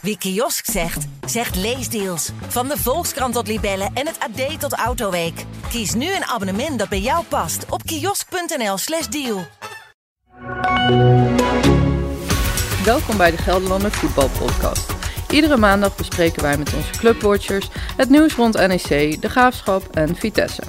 Wie kiosk zegt, zegt leesdeals. Van de Volkskrant tot Libellen en het AD tot Autoweek. Kies nu een abonnement dat bij jou past op kiosk.nl/slash deal. Welkom bij de Gelderlander Voetbalpodcast. Iedere maandag bespreken wij met onze clubwatchers het nieuws rond NEC, de Graafschap en Vitesse.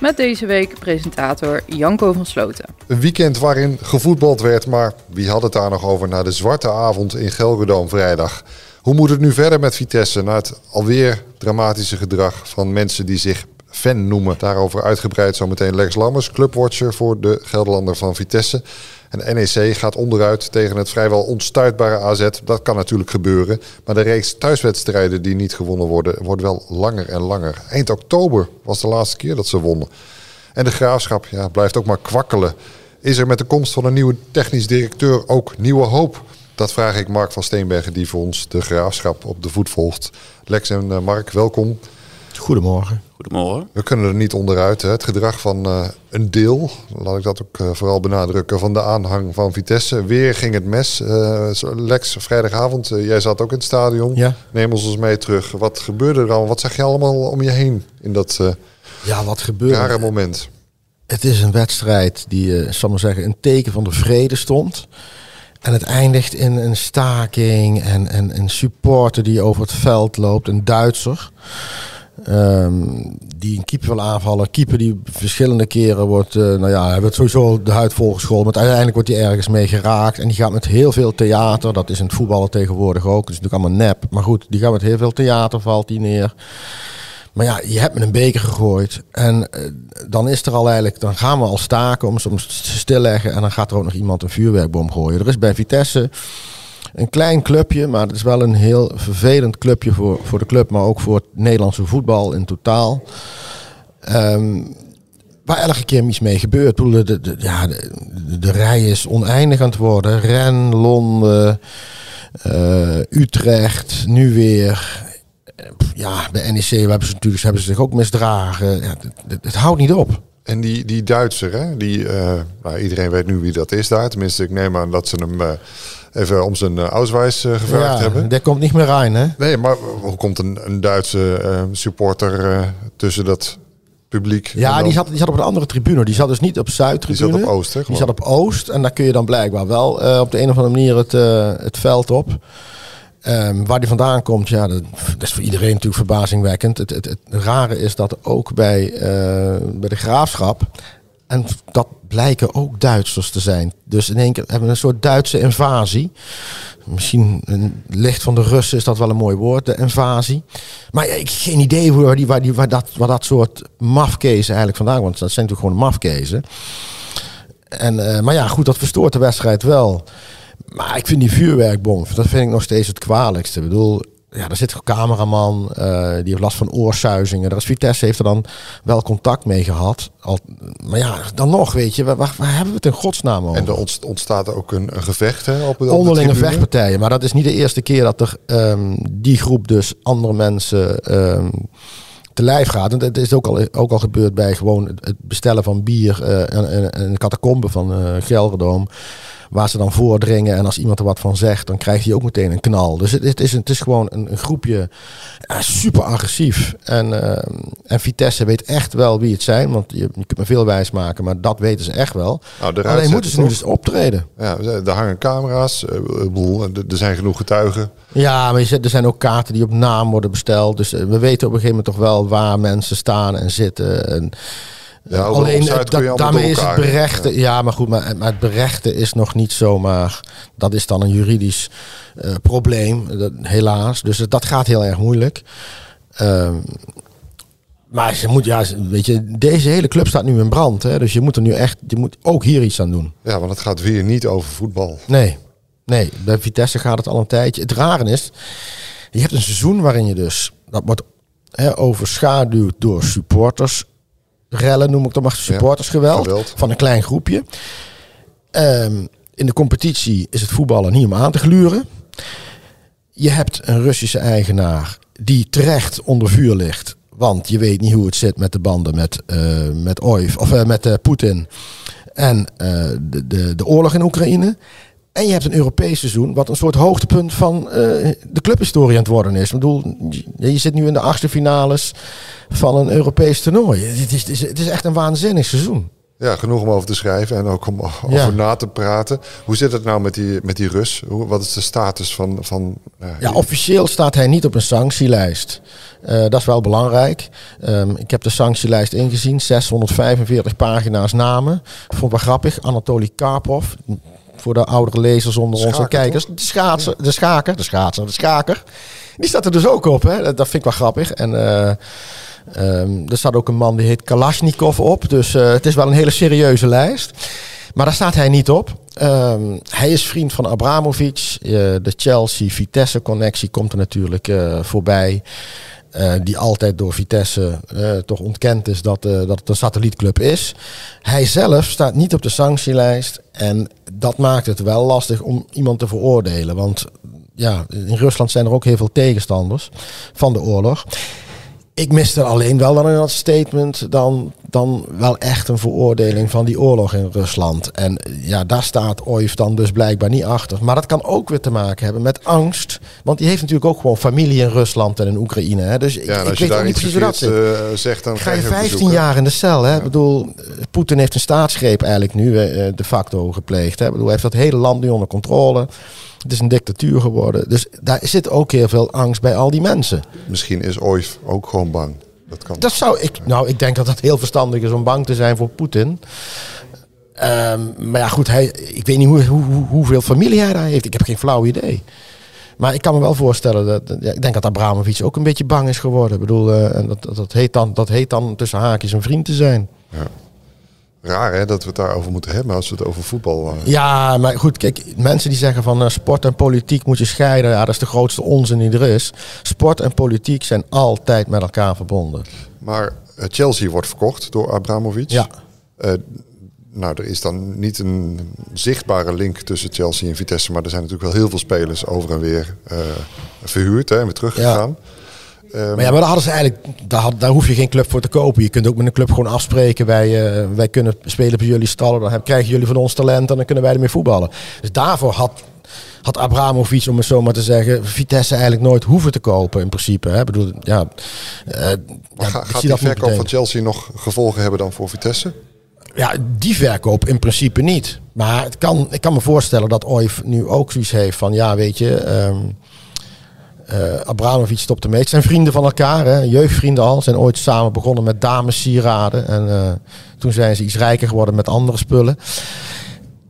Met deze week presentator Janko van Sloten. Een weekend waarin gevoetbald werd, maar wie had het daar nog over na de zwarte avond in Gelderdoom vrijdag? Hoe moet het nu verder met Vitesse na het alweer dramatische gedrag van mensen die zich fan noemen? Daarover uitgebreid zometeen Lex Lammers, clubwatcher voor de Gelderlander van Vitesse. En NEC gaat onderuit tegen het vrijwel onstuitbare AZ. Dat kan natuurlijk gebeuren. Maar de reeks thuiswedstrijden die niet gewonnen worden, wordt wel langer en langer. Eind oktober was de laatste keer dat ze wonnen. En de graafschap ja, blijft ook maar kwakkelen. Is er met de komst van een nieuwe technisch directeur ook nieuwe hoop? Dat vraag ik Mark van Steenbergen, die voor ons de graafschap op de voet volgt. Lex en uh, Mark, welkom. Goedemorgen. Goedemorgen. We kunnen er niet onderuit. Hè. Het gedrag van uh, een deel, laat ik dat ook uh, vooral benadrukken, van de aanhang van Vitesse. Weer ging het mes. Lex, vrijdagavond, jij zat ook in het stadion. Ja. Neem ons eens mee terug. Wat gebeurde er al? Wat zag je allemaal om je heen in dat ja, wat gebeurde? rare moment? Het is een wedstrijd die, uh, zal maar zeggen, een teken van de vrede stond. En het eindigt in een staking en, en een supporter die over het veld loopt, een Duitser. Um, die een keeper wil aanvallen. Keeper die verschillende keren wordt, uh, nou ja, hij wordt sowieso de huid volgescholden. Maar uiteindelijk wordt hij ergens mee geraakt. En die gaat met heel veel theater, dat is in het voetballen tegenwoordig ook. Dat is natuurlijk allemaal nep. Maar goed, die gaat met heel veel theater, valt die neer. Maar ja, je hebt met een beker gegooid. En uh, dan is er al eigenlijk, dan gaan we al staken om soms te stilleggen. En dan gaat er ook nog iemand een vuurwerkbom gooien. Er is bij Vitesse een klein clubje, maar het is wel een heel vervelend clubje voor, voor de club, maar ook voor het Nederlandse voetbal in totaal. Um, waar elke keer iets mee gebeurt. De, de, de, ja, de, de, rij is oneindig aan het worden. Ren, Londen, uh, Utrecht, nu weer ja, bij NEC hebben ze natuurlijk hebben ze zich ook misdragen. Ja, het, het, houdt niet op. En die, die Duitser, hè? Die, uh, nou, iedereen weet nu wie dat is daar. Tenminste, ik neem aan dat ze hem uh, even om zijn uh, auswijs gevraagd ja, hebben. Der komt niet meer rein, hè? Nee, maar hoe komt een, een Duitse supporter tussen dat publiek? Ja, dan... die, zat, die zat op een andere tribune. Die zat dus niet op Zuid-tribune. Die zat op Oost, hè? Die zat op Oost. En daar kun je dan blijkbaar wel op de een of andere manier het, het veld op. Um, waar die vandaan komt, ja, dat, dat, is voor iedereen natuurlijk verbazingwekkend. Het, het, het rare is dat ook bij, uh, bij de graafschap, en dat blijken ook Duitsers te zijn. Dus in één keer hebben we een soort Duitse invasie. Misschien een licht van de Russen is dat wel een mooi woord, de invasie. Maar ja, ik heb geen idee waar, die, waar, die, waar, dat, waar dat soort mafkezen eigenlijk vandaan komt. Dat zijn natuurlijk gewoon mafkezen. En, uh, maar ja, goed, dat verstoort de wedstrijd wel. Maar ik vind die vuurwerkbom, dat vind ik nog steeds het kwalijkste. Ik bedoel, ja, er zit een cameraman, uh, die heeft last van oorsuizingen. Daar is Vitesse heeft er dan wel contact mee gehad. Al, maar ja, dan nog, weet je, waar, waar, hebben we het in godsnaam over? En er ontstaat ook een, een gevecht hè, op, op Onderlinge vechtpartijen. Maar dat is niet de eerste keer dat er um, die groep dus andere mensen... Um, te lijf gaat. En dat is ook al, ook al gebeurd bij gewoon het bestellen van bier uh, en, en, de catacombe van uh, Gelderdoom waar ze dan voordringen. En als iemand er wat van zegt, dan krijgt hij ook meteen een knal. Dus het, het, is, het is gewoon een, een groepje ja, super agressief. En, uh, en Vitesse weet echt wel wie het zijn. Want je, je kunt me veel wijs maken, maar dat weten ze echt wel. Nou, Alleen moeten ze nu dus optreden. Ja, er hangen camera's. Er zijn genoeg getuigen. Ja, maar er zijn ook kaarten die op naam worden besteld. Dus we weten op een gegeven moment toch wel waar mensen staan en zitten. En, ja, Alleen dat, daarmee is het berechten. Ja. ja, maar goed, maar, maar, het berechten is nog niet zomaar. Dat is dan een juridisch uh, probleem, dat, helaas. Dus dat gaat heel erg moeilijk. Uh, maar je moet, ja, weet je, deze hele club staat nu in brand. Hè? Dus je moet er nu echt, je moet ook hier iets aan doen. Ja, want het gaat weer niet over voetbal. Nee, nee. Bij Vitesse gaat het al een tijdje. Het rare is, je hebt een seizoen waarin je dus, dat wordt hè, overschaduwd door supporters rellen, noem ik dan maar, supportersgeweld. Ja, van een klein groepje. Um, in de competitie is het voetballen niet om aan te gluren. Je hebt een Russische eigenaar die terecht onder vuur ligt. Want je weet niet hoe het zit met de banden met, uh, met Oif, of uh, met uh, Poetin. En de, de, de oorlog in Oekraïne. En je hebt een Europees seizoen, wat een soort hoogtepunt van eh, de clubhistorie aan het worden is. Ik bedoel, je, je zit nu in de achtste finales van een Europees toernooi. Het is, het is, het is echt een waanzinnig seizoen. Ja, genoeg om over te schrijven en ook om over Ja. na te praten. Hoe zit het nou met die, met die Rus? Hoe, wat is de status van... van eh, Ja, officieel staat hij niet op een sanctielijst. Eh, dat is wel belangrijk. Ehm, ik heb de sanctielijst ingezien. 645 pagina's namen. Vond wel grappig. Anatoly Karpov. Voor de oudere lezers onder onze Schaker, kijkers. De, schaatser, de schaker. De schaatser. De schaker. Die staat er dus ook op. Hè? Dat, vind ik wel grappig. En eh, ehm, er staat ook een man die heet Kalashnikov op. Dus eh, het is wel een hele serieuze lijst. Maar daar staat hij niet op. Ehm, hij is vriend van Abramovic. Eh, de Chelsea-Vitesse-connectie komt er natuurlijk voorbij. Eh, die altijd door Vitesse eh, toch ontkend is dat, eh, dat het een satellietclub is. Hij zelf staat niet op de sanctielijst. En dat maakt het wel lastig om iemand te veroordelen. Want ja, in Rusland zijn er ook heel veel tegenstanders van de oorlog. Ik miste alleen wel dan in dat statement dan, dan wel echt een veroordeling van die oorlog in Rusland. En ja, daar staat Oif dan dus blijkbaar niet achter. Maar dat kan ook weer te maken hebben met angst. Want die heeft natuurlijk ook gewoon familie in Rusland en in Oekraïne. Hè. Dus ik, ja, ik je weet ook niet precies hoe dat zit. eh, zegt, dan Ga je ook 15 bezoeken. jaar in de cel. Hè? Ik bedoel, eh, Poetin heeft een staatsgreep eigenlijk nu eh, de facto gepleegd. Hè? Ik bedoel, hij heeft dat hele land nu onder controle. Het is een dictatuur geworden. Dus daar zit ook heel veel angst bij al die mensen. Misschien is Oif ook gewoon bang. Dat kan. Dat zou ik. Nou, ik denk dat het heel verstandig is om bang te zijn voor Poetin. Ehm, maar ja, goed, hij, ik weet niet hoe, hoe, hoe- hoeveel familie hij daar heeft. Ik heb geen flauw idee. Maar ik kan me wel voorstellen dat. ja, ik denk dat Abramovic ook een beetje bang is geworden. Ik bedoel, eh, dat, dat, heet dan, dat heet dan tussen haakjes een vriend te zijn. Raar hè, dat we het daarover moeten hebben als we het over voetbal... eh, Ja, maar goed, kijk, mensen die zeggen van eh, sport en politiek moet je scheiden. Ja, dat is de grootste onzin die er is. Sport en politiek zijn altijd met elkaar verbonden. Maar eh, Chelsea wordt verkocht door Abramovic. Ja. Nou, er is dan niet een zichtbare link tussen Chelsea en Vitesse. Maar er zijn natuurlijk wel heel veel spelers over en weer verhuurd hè, en weer teruggegaan. Ehm, Maar ja, maar daar hadden ze eigenlijk, daar, had- daar hoef je geen club voor te kopen. Je kunt ook met een club gewoon afspreken. Wij, eh, wij kunnen spelen bij jullie stallen. Dan krijgen jullie van ons talent en dan kunnen wij ermee voetballen. Dus daarvoor had, had Abramovic, om het zo maar te zeggen, Vitesse eigenlijk nooit hoeven te kopen in principe. Hè. Ik bedoel, ja, eh, maar ga- gaat die verkoop van. Chelsea nog gevolgen hebben dan voor Vitesse? Ja, die verkoop in principe niet. Maar het kan, ik kan me voorstellen dat Oif nu ook zoiets heeft van, ja, weet je, ehm eh, Abramovic stopt ermee. Het zijn vrienden van elkaar, hè, jeugdvrienden al. Zijn ooit samen begonnen met damessieraden. En eh, toen zijn ze iets rijker geworden met andere spullen.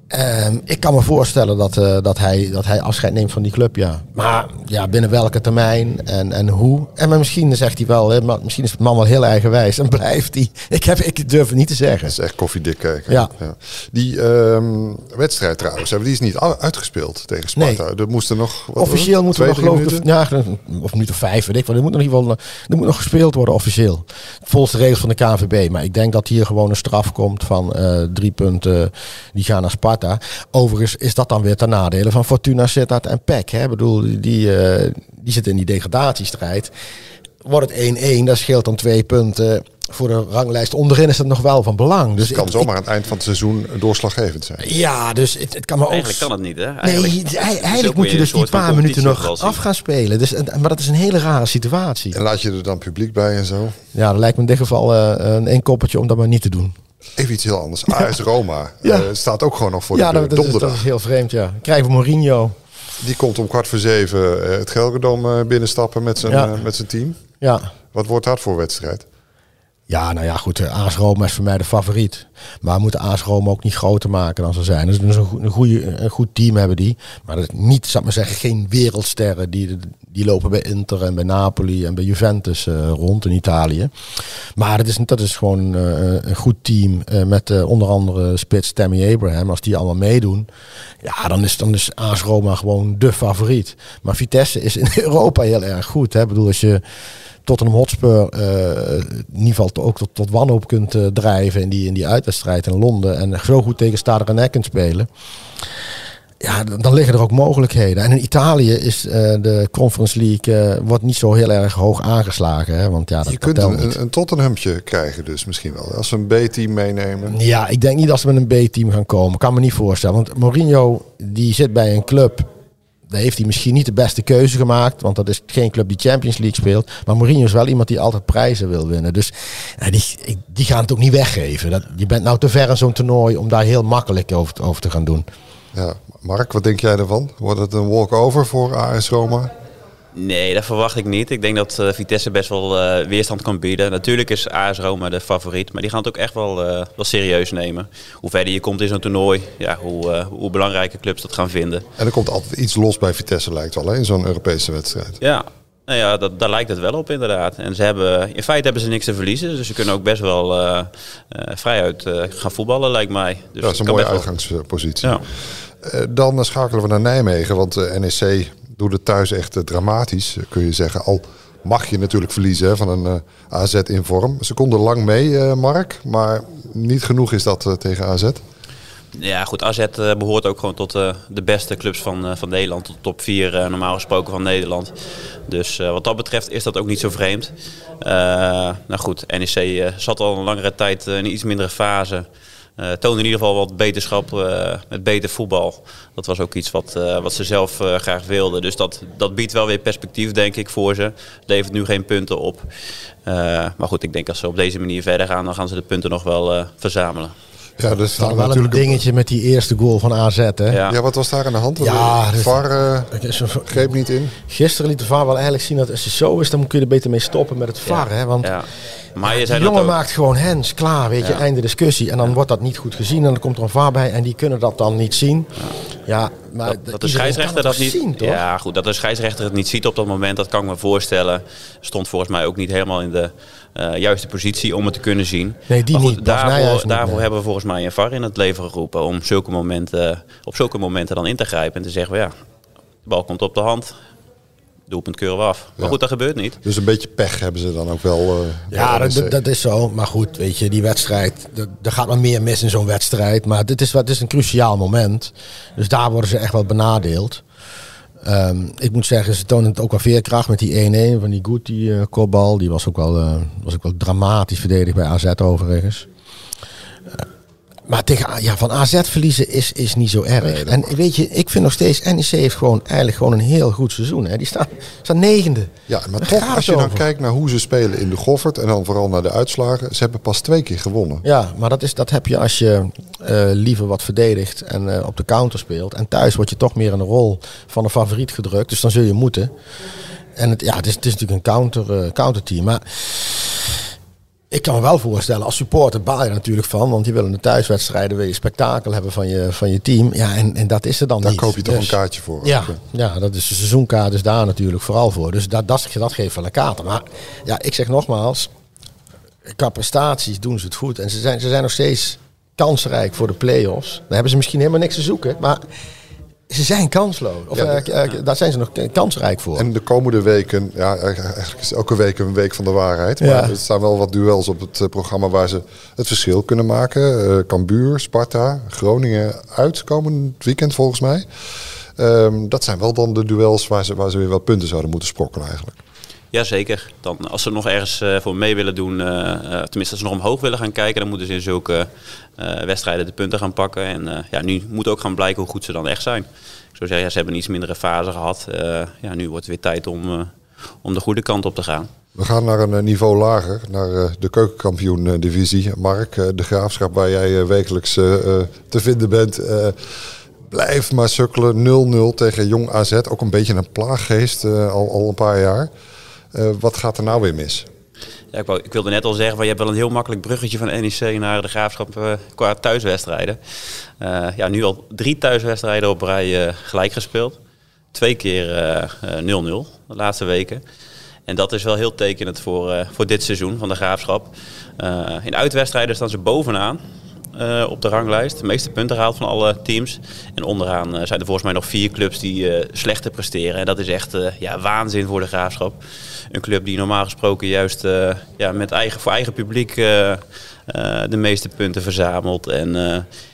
Ehm, ik kan me voorstellen dat, eh, dat, hij, dat hij afscheid neemt van die club, ja. Maar ja, binnen welke termijn en, en hoe. En maar misschien zegt hij wel, hè, maar misschien is het man wel heel eigenwijs en blijft hij. Ik, heb, ik durf het niet te zeggen. Dat is echt koffiedik kijken. Ja. Die ehm, wedstrijd trouwens, hebben die is niet uitgespeeld tegen Sparta. Nee. Er moesten nog... wat Officieel het? moeten we nog geloof ik, ja, of minuut of vijf, weet ik wel. Er moet nog in ieder geval er moet nog gespeeld worden officieel. Volgens de regels van de KNVB. Maar ik denk dat hier gewoon een straf komt van eh, drie punten. Die gaan naar Sparta. Overigens is dat dan weer ten nadele van Fortuna Sittard en PEC. Hè? Ik bedoel, die, eh, die zitten in die degradatiestrijd. Wordt het 1-1, dat scheelt dan twee punten. Voor de ranglijst onderin is het nog wel van belang. Dus Het kan ik- zomaar aan het eind van het seizoen doorslaggevend zijn. ja, dus het, het kan me ook... Eigenlijk kan het niet, hè? Nee, Eigenlijk, is eigenlijk moet je dus die paar minuten nog af gaan spelen. Dus, maar dat is een hele rare situatie. En laat je er dan publiek bij en zo. Ja, dat lijkt me in dit geval eh, een één koppertje om dat maar niet te doen. Even iets heel anders. AS Roma Ja. eh, staat ook gewoon nog voor ja, de deur. dat, is, dat Donderdag. is heel vreemd, ja. Krijgen we Mourinho. Die komt om kwart voor zeven eh, het Gelredom eh, binnenstappen met zijn, Ja. met zijn team. Ja. Wat wordt dat voor wedstrijd? Ja, nou ja, goed. eh, AS Roma is voor mij de favoriet. Maar we moeten AS Roma ook niet groter maken dan ze zijn. Dus een, goe- een, goede, een goed team hebben die. Maar dat is niet, zal ik maar zeggen, geen wereldsterren. Die, die lopen bij Inter en bij Napoli en bij Juventus eh, rond in Italië. Maar dat is, dat is gewoon eh, een goed team. met onder andere spits Tammy Abraham. Als die allemaal meedoen. Ja, dan is, dan is AS Roma gewoon de favoriet. Maar Vitesse is in Europa heel erg goed. Hè? Ik bedoel, als je Tottenham Hotspur eh, in ieder geval ook tot, tot wanhoop kunt eh, drijven in die, in die uitwedstrijd in Londen. En zo goed tegen Stade Rennais kunt spelen. ja, dan liggen er ook mogelijkheden. En in Italië is uh, de Conference League uh, wordt niet zo heel erg hoog aangeslagen. Hè? Want ja, dat, je kunt een, een, een Tottenhamtje krijgen dus misschien wel. Als ze een B-team meenemen. Ja, ik denk niet dat ze met een B-team gaan komen. Kan me niet voorstellen. Want Mourinho die zit bij een club daar heeft hij misschien niet de beste keuze gemaakt. Want dat is geen club die Champions League speelt. Maar Mourinho is wel iemand die altijd prijzen wil winnen. Dus die, die gaan het ook niet weggeven. Dat, je bent nou te ver in zo'n toernooi om daar heel makkelijk over, over te gaan doen. Ja, Mark, wat denk jij ervan? Wordt het een walk-over voor AS Roma? Nee, dat verwacht ik niet. Ik denk dat uh, Vitesse best wel uh, weerstand kan bieden. Natuurlijk is AS Roma de favoriet, maar die gaan het ook echt wel, uh, wel serieus nemen. Hoe verder je komt in zo'n toernooi, ja, hoe, hoe belangrijke clubs dat gaan vinden. En er komt altijd iets los bij Vitesse, lijkt wel, hè, in zo'n Europese wedstrijd. Ja, nou ja, dat, daar lijkt het wel op inderdaad. En ze hebben, in feite hebben ze niks te verliezen. Dus ze kunnen ook best wel uh, uh, vrijuit uh, gaan voetballen, lijkt mij. Dus dat is een mooie uitgangspositie. Ja. dan schakelen we naar Nijmegen, want NEC doet het thuis echt dramatisch, kun je zeggen. Al mag je natuurlijk verliezen van een AZ in vorm. Ze konden lang mee, Mark, maar niet genoeg is dat tegen AZ. Ja, goed. AZ behoort ook gewoon tot de beste clubs van, van Nederland. Tot de top 4 normaal gesproken van Nederland. Dus wat dat betreft is dat ook niet zo vreemd. nou goed, NEC zat al een langere tijd in een iets mindere fase. Uh, toonde in ieder geval wat beterschap met beter voetbal. Dat was ook iets wat, wat ze zelf graag wilden. Dus dat, dat biedt wel weer perspectief, denk ik, voor ze. Levert nu geen punten op. maar goed, ik denk als ze op deze manier verder gaan, dan gaan ze de punten nog wel verzamelen. Ja, dat is wel natuurlijk een dingetje met die eerste goal van AZ. Hè? Ja. ja wat was daar aan de hand? Ja, de VAR uh, greep niet in. Gisteren liet de VAR wel eigenlijk zien dat als het zo is, dan kun je er beter mee stoppen met het VAR. Hè? Want ja. Maar je de jongen maakt gewoon hens, klaar, weet je, einde discussie. En dan wordt dat niet goed gezien en dan komt er een VAR bij en die kunnen dat dan niet zien. Ja, maar dat, dat de scheidsrechter dat niet zien, toch? Ja, goed, dat de scheidsrechter het niet ziet op dat moment, dat kan ik me voorstellen. Stond volgens mij ook niet helemaal in de uh, juiste positie om het te kunnen zien. Nee, die goed, niet. Daarvoor, daarvoor hebben we volgens mij een VAR in het leven geroepen om zulke momenten, op zulke momenten dan in te grijpen en te zeggen, ja, de bal komt op de hand, doelpunt keuren we af. Maar goed, dat gebeurt niet. Dus een beetje pech hebben ze dan ook wel. Uh, ja, dat, dat, is zo. Maar goed, weet je, die wedstrijd, er gaat maar meer mis in zo'n wedstrijd. Maar dit is, dit is een cruciaal moment. Dus daar worden ze echt wel benadeeld. Um, ik moet zeggen, ze tonen het ook wel veerkracht met die 1-1 van die Goed, die uh, kopbal. Die was ook, wel, uh, was ook wel dramatisch verdedigd bij AZ overigens. Maar tegen, ja, van AZ verliezen is, is niet zo erg. en weet je, ik vind nog steeds, NEC heeft gewoon eigenlijk gewoon een heel goed seizoen. Hè. Die staan, staan negende. Ja, maar toch, als je dan kijkt naar hoe ze spelen in de Goffert en dan vooral naar de uitslagen, ze hebben pas twee keer gewonnen. Ja, maar dat, is, dat heb je als je uh, liever wat verdedigt en uh, op de counter speelt. En thuis word je toch meer in de rol van een favoriet gedrukt, dus dan zul je moeten. En het, ja, het is, het is natuurlijk een counter, uh, counterteam. Maar ik kan me wel voorstellen, als supporter baal je natuurlijk van. Want je wil in de thuiswedstrijden wil je spektakel hebben van je, van je team. Ja, en, en dat is er dan daar niet. Daar koop je toch dus, een kaartje voor? Ja, ja, dat is de seizoenkaart is daar natuurlijk vooral voor. Dus dat, dat, dat geeft wel een kaarten. Maar ja, ik zeg nogmaals, qua prestaties doen ze het goed. En ze zijn, ze zijn nog steeds kansrijk voor de play-offs. Daar hebben ze misschien helemaal niks te zoeken. Maar ze zijn kansloos. Of ja, uh, daar zijn ze nog kansrijk voor. En de komende weken, ja, eigenlijk is elke week een week van de waarheid. Maar ja. er staan wel wat duels op het programma waar ze het verschil kunnen maken. Uh, Cambuur, Sparta, Groningen uit komend weekend volgens mij. Um, dat zijn wel dan de duels waar ze, waar ze weer wat punten zouden moeten sprokkelen eigenlijk. Jazeker. Dan, als ze nog ergens uh, voor mee willen doen, uh, tenminste als ze nog omhoog willen gaan kijken, dan moeten ze in zulke wedstrijden de punten gaan pakken. En ja, nu moet ook gaan blijken hoe goed ze dan echt zijn. Ik zou zeggen, ja, ze hebben een iets mindere fase gehad. ja, nu wordt het weer tijd om, om de goede kant op te gaan. We gaan naar een niveau lager, naar de keukenkampioen-divisie. Mark, de graafschap waar jij wekelijks te vinden bent blijft maar sukkelen. 0-0 tegen Jong AZ. Ook een beetje een plaaggeest al, al een paar jaar. Uh, wat gaat er nou weer mis? Ja, ik, wou, ik, wilde net al zeggen, je hebt wel een heel makkelijk bruggetje van NEC naar de graafschap uh, qua thuiswedstrijden. Uh, ja, nu al drie thuiswedstrijden op rij gelijk gespeeld. Twee keer 0-0 de laatste weken. En dat is wel heel tekenend voor, voor dit seizoen van de graafschap. in uitwedstrijden staan ze bovenaan. Eh, op de ranglijst. De meeste punten gehaald van alle teams. En onderaan eh, zijn er volgens mij nog vier clubs die eh, slechter presteren. En dat is echt ja, waanzin voor de graafschap. Een club die normaal gesproken juist ja, met eigen, voor eigen publiek de meeste punten verzamelt. En,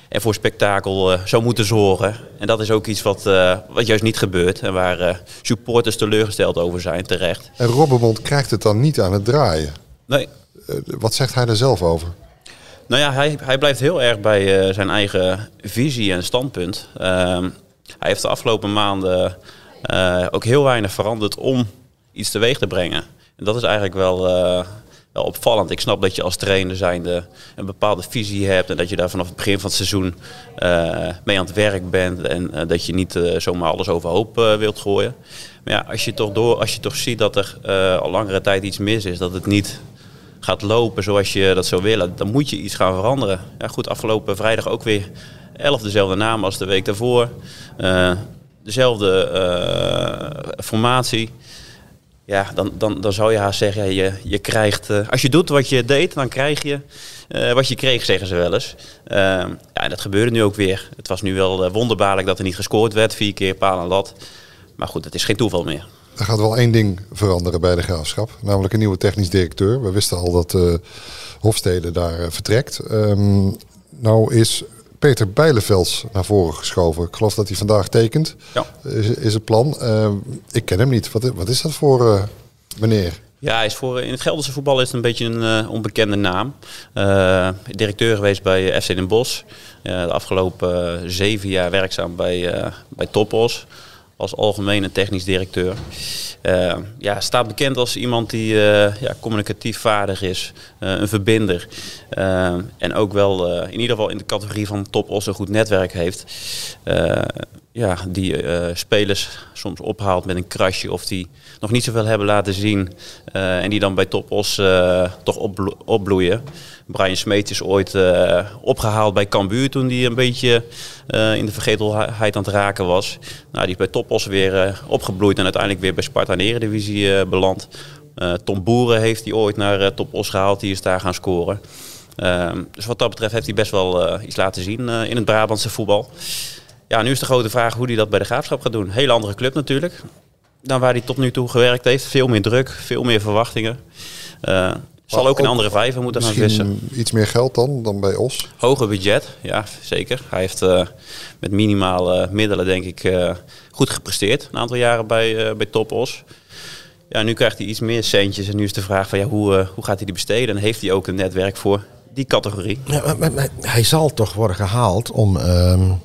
en voor spektakel zou moeten zorgen. En dat is ook iets wat, wat juist niet gebeurt. En waar supporters teleurgesteld over zijn, terecht. En Robbermond krijgt het dan niet aan het draaien. Nee, wat zegt hij er zelf over? Nou ja, hij, hij blijft heel erg bij eh, zijn eigen visie en standpunt. Ehm, hij heeft de afgelopen maanden eh, ook heel weinig veranderd om iets teweeg te brengen. En dat is eigenlijk wel, eh, wel opvallend. Ik snap dat je als trainer zijnde een bepaalde visie hebt en dat je daar vanaf het begin van het seizoen mee aan het werk bent en dat je niet zomaar alles overhoop wilt gooien. Maar ja, als je toch, door, als je toch ziet dat er al langere tijd iets mis is, dat het niet gaat lopen zoals je dat zou willen, dan moet je iets gaan veranderen. Ja, goed, afgelopen vrijdag ook weer elf dezelfde naam als de week daarvoor. Eh, dezelfde eh, formatie. Ja, dan, dan, dan zou je haast zeggen, je, je krijgt... eh, als je doet wat je deed, dan krijg je wat je kreeg, zeggen ze wel eens. Eh, ja, dat gebeurde nu ook weer. Het was nu wel wonderbaarlijk dat er niet gescoord werd. Vier keer paal en lat. Maar goed, het is geen toeval meer. Er gaat wel één ding veranderen bij de graafschap, namelijk een nieuwe technisch directeur. We wisten al dat eh, Hofstede daar eh, vertrekt. Ehm, nou is Peter Bijlevels naar voren geschoven. Ik geloof dat hij vandaag tekent, Ja. is, is het plan. Ehm, ik ken hem niet. Wat, wat is dat voor eh, meneer? Ja, hij is voor, in het Gelderse voetbal is het een beetje een onbekende naam. Directeur geweest bij FC Den Bosch. De afgelopen zeven jaar werkzaam bij, bij Topos. Als algemene technisch directeur. Eh, ja, staat bekend als iemand die eh, ja, communicatief vaardig is. eh, een verbinder. En ook wel in ieder geval in de categorie van Topos een goed netwerk heeft. Ja, die eh, spelers soms ophaalt met een krasje of die nog niet zoveel hebben laten zien. eh, en die dan bij Topos eh, toch opblo- opbloeien. Brian Smeets is ooit eh, opgehaald bij Cambuur toen hij een beetje in de vergetelheid aan het raken was. Nou, die is bij Topos weer opgebloeid en uiteindelijk weer bij Sparta Eredivisie beland. Tom Boeren heeft hij ooit naar Topos gehaald, die is daar gaan scoren. Ehm, dus wat dat betreft heeft hij best wel iets laten zien in het Brabantse voetbal. Ja, nu is de grote vraag hoe hij dat bij de Graafschap gaat doen. Hele andere club natuurlijk dan waar hij tot nu toe gewerkt heeft. Veel meer druk, veel meer verwachtingen. Eh, zal ook een andere vijver moeten gaan vissen. Iets meer geld dan, dan bij Os. Hoger budget, ja zeker. Hij heeft eh, met minimale middelen denk ik eh, goed gepresteerd. Een aantal jaren bij, uh, bij Topos. Ja, nu krijgt hij iets meer centjes. En nu is de vraag van ja, hoe, uh, hoe gaat hij die besteden? En heeft hij ook een netwerk voor die categorie? Ja, maar, maar, maar hij zal toch worden gehaald om... Um,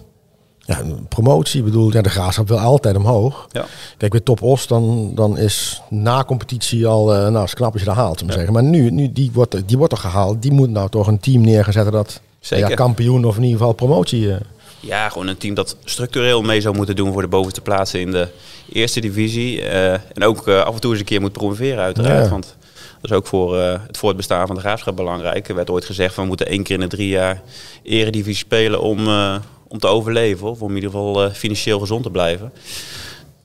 ja, promotie, ik bedoel, ja, de graafschap wil altijd omhoog. Ja. Kijk, bij Top Os, dan, dan is na competitie al, uh, nou, is knap als je dat haalt, ja. zeggen. Maar nu, nu die, wordt, die wordt toch gehaald. Die moet nou toch een team neerzetten dat Zeker. Ja, kampioen of in ieder geval promotie... Uh. Ja, gewoon een team dat structureel mee zou moeten doen voor de bovenste plaatsen in de eerste divisie. Uh, en ook af en toe eens een keer moet promoveren uiteraard. Want dat is ook voor uh, het voortbestaan van de graafschap belangrijk. Er werd ooit gezegd van we moeten één keer in de drie jaar eredivisie spelen om, uh, om te overleven. Of om in ieder geval uh, financieel gezond te blijven.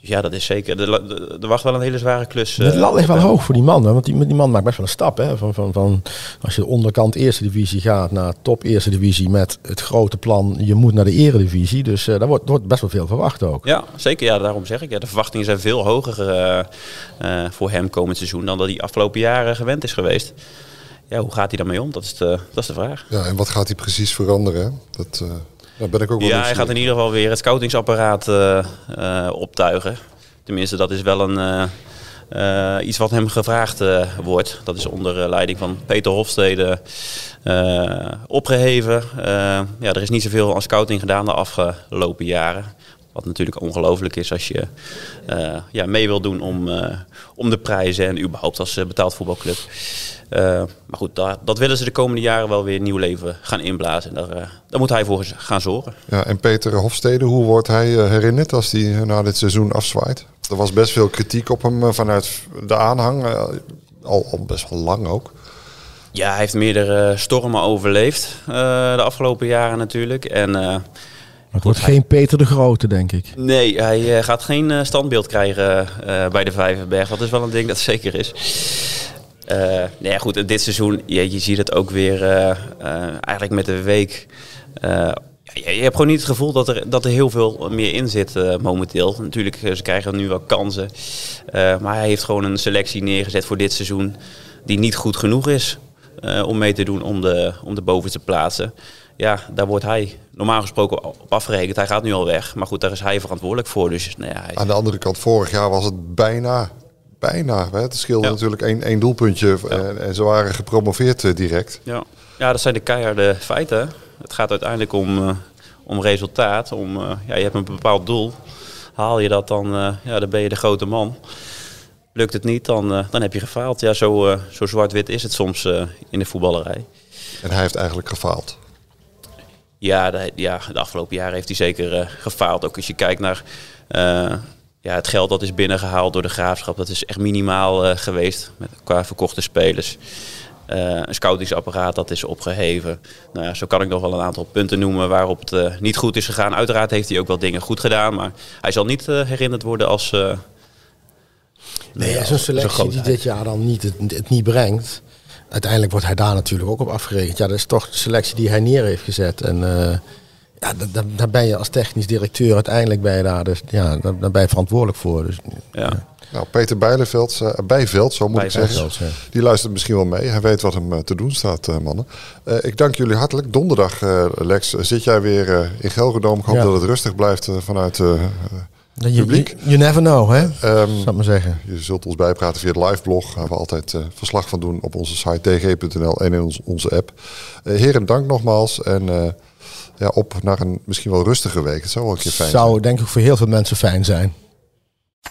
Dus ja, dat is zeker. Er, wacht wel een hele zware klus. Het lat ligt wel hoog voor die man. Hè? Want die, die man maakt best wel een stap. Hè? Van, van, van, als je de onderkant eerste divisie gaat naar top eerste divisie met het grote plan. Je moet naar de eredivisie. Dus uh, daar wordt, wordt, best wel veel verwacht ook. Ja, zeker. Ja, daarom zeg ik. Ja, de verwachtingen zijn veel hoger uh, uh, voor hem komend seizoen dan dat hij afgelopen jaren gewend is geweest. Ja, hoe gaat hij daarmee om? Dat is de, dat is de vraag. Ja, en wat gaat hij precies veranderen? Dat, uh, daar ben ik ook wel Ja, hij gaat in ieder geval weer het scoutingsapparaat uh, uh, optuigen. Tenminste, dat is wel een, uh, iets wat hem gevraagd wordt. Dat is onder leiding van Peter Hofstede opgeheven. ja, er is niet zoveel aan scouting gedaan de afgelopen jaren. Wat natuurlijk ongelooflijk is als je ja, mee wil doen om, om de prijzen en überhaupt als betaald voetbalclub. Uh, maar goed, daar, dat willen ze de komende jaren wel weer nieuw leven gaan inblazen. En daar, daar moet hij voor gaan zorgen. Ja, en Peter Hofstede, hoe wordt hij herinnerd als hij na dit seizoen afzwaait? Er was best veel kritiek op hem vanuit de aanhang, al, al, best wel lang ook. Ja, hij heeft meerdere stormen overleefd de afgelopen jaren natuurlijk. En, het wordt hij... geen Peter de Grote, denk ik. Nee, hij gaat geen standbeeld krijgen bij de Vijverberg. Dat is wel een ding dat zeker is. Uh, nou ja, goed, dit seizoen, je, je ziet het ook weer uh, uh, eigenlijk met de week. je, je, hebt gewoon niet het gevoel dat er, dat er heel veel meer in zit momenteel. Natuurlijk, ze krijgen nu wel kansen. maar hij heeft gewoon een selectie neergezet voor dit seizoen die niet goed genoeg is om mee te doen om de, om de bovenste plaatsen. Ja, daar wordt hij normaal gesproken op afgerekend. Hij gaat nu al weg. Maar goed, daar is hij verantwoordelijk voor. Dus, nou ja, hij... Aan de andere kant, vorig jaar was het bijna bijna. Hè? Het scheelde natuurlijk één, één doelpuntje en, en, ze waren gepromoveerd uh, direct. Ja. ja, dat zijn de keiharde feiten. Het gaat uiteindelijk om, uh, om resultaat. Om, uh, ja, je hebt een bepaald doel. Haal je dat, dan, ja, dan ben je de grote man. Lukt het niet, dan, dan heb je gefaald. Ja, zo, zo zwart-wit is het soms in de voetballerij. En hij heeft eigenlijk gefaald. Ja, de, ja, de afgelopen jaren heeft hij zeker gefaald. Ook als je kijkt naar ja, het geld dat is binnengehaald door de graafschap, dat is echt minimaal uh, geweest met, qua verkochte spelers. Een scoutingsapparaat dat is opgeheven. Nou ja, zo kan ik nog wel een aantal punten noemen waarop het niet goed is gegaan. Uiteraard heeft hij ook wel dingen goed gedaan, maar hij zal niet herinnerd worden als. nee, zo'n selectie die dit jaar dan niet, het, het, niet brengt. Uiteindelijk wordt hij daar natuurlijk ook op afgerekend. Ja, dat is toch de selectie die hij neer heeft gezet. En ja, daar, daar ben je als technisch directeur uiteindelijk bij daar. Dus ja, daar, ben je verantwoordelijk voor. Dus, ja. Nou, Peter Bijleveld, uh, Bijveld, zo moet ik zeggen. Die luistert misschien wel mee. Hij weet wat hem uh, te doen staat, uh, mannen. ik dank jullie hartelijk. Donderdag, Lex, zit jij weer in Gelredome. Ik hoop dat het rustig blijft vanuit publiek. You, never know, hè? Um, Zal maar zeggen. Je zult ons bijpraten via de liveblog. Waar we altijd verslag van doen op onze site tg.nl en in ons, onze app. heren, dank nogmaals. En ja, op naar een misschien wel rustige week. Het zou wel een keer fijn zou, denk ik voor heel veel mensen fijn zijn.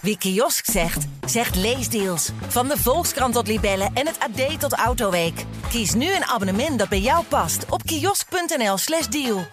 Wie kiosk zegt, zegt leesdeals. Van de Volkskrant tot Libellen en het AD tot Autoweek. Kies nu een abonnement dat bij jou past op kiosk.nl/slash deal.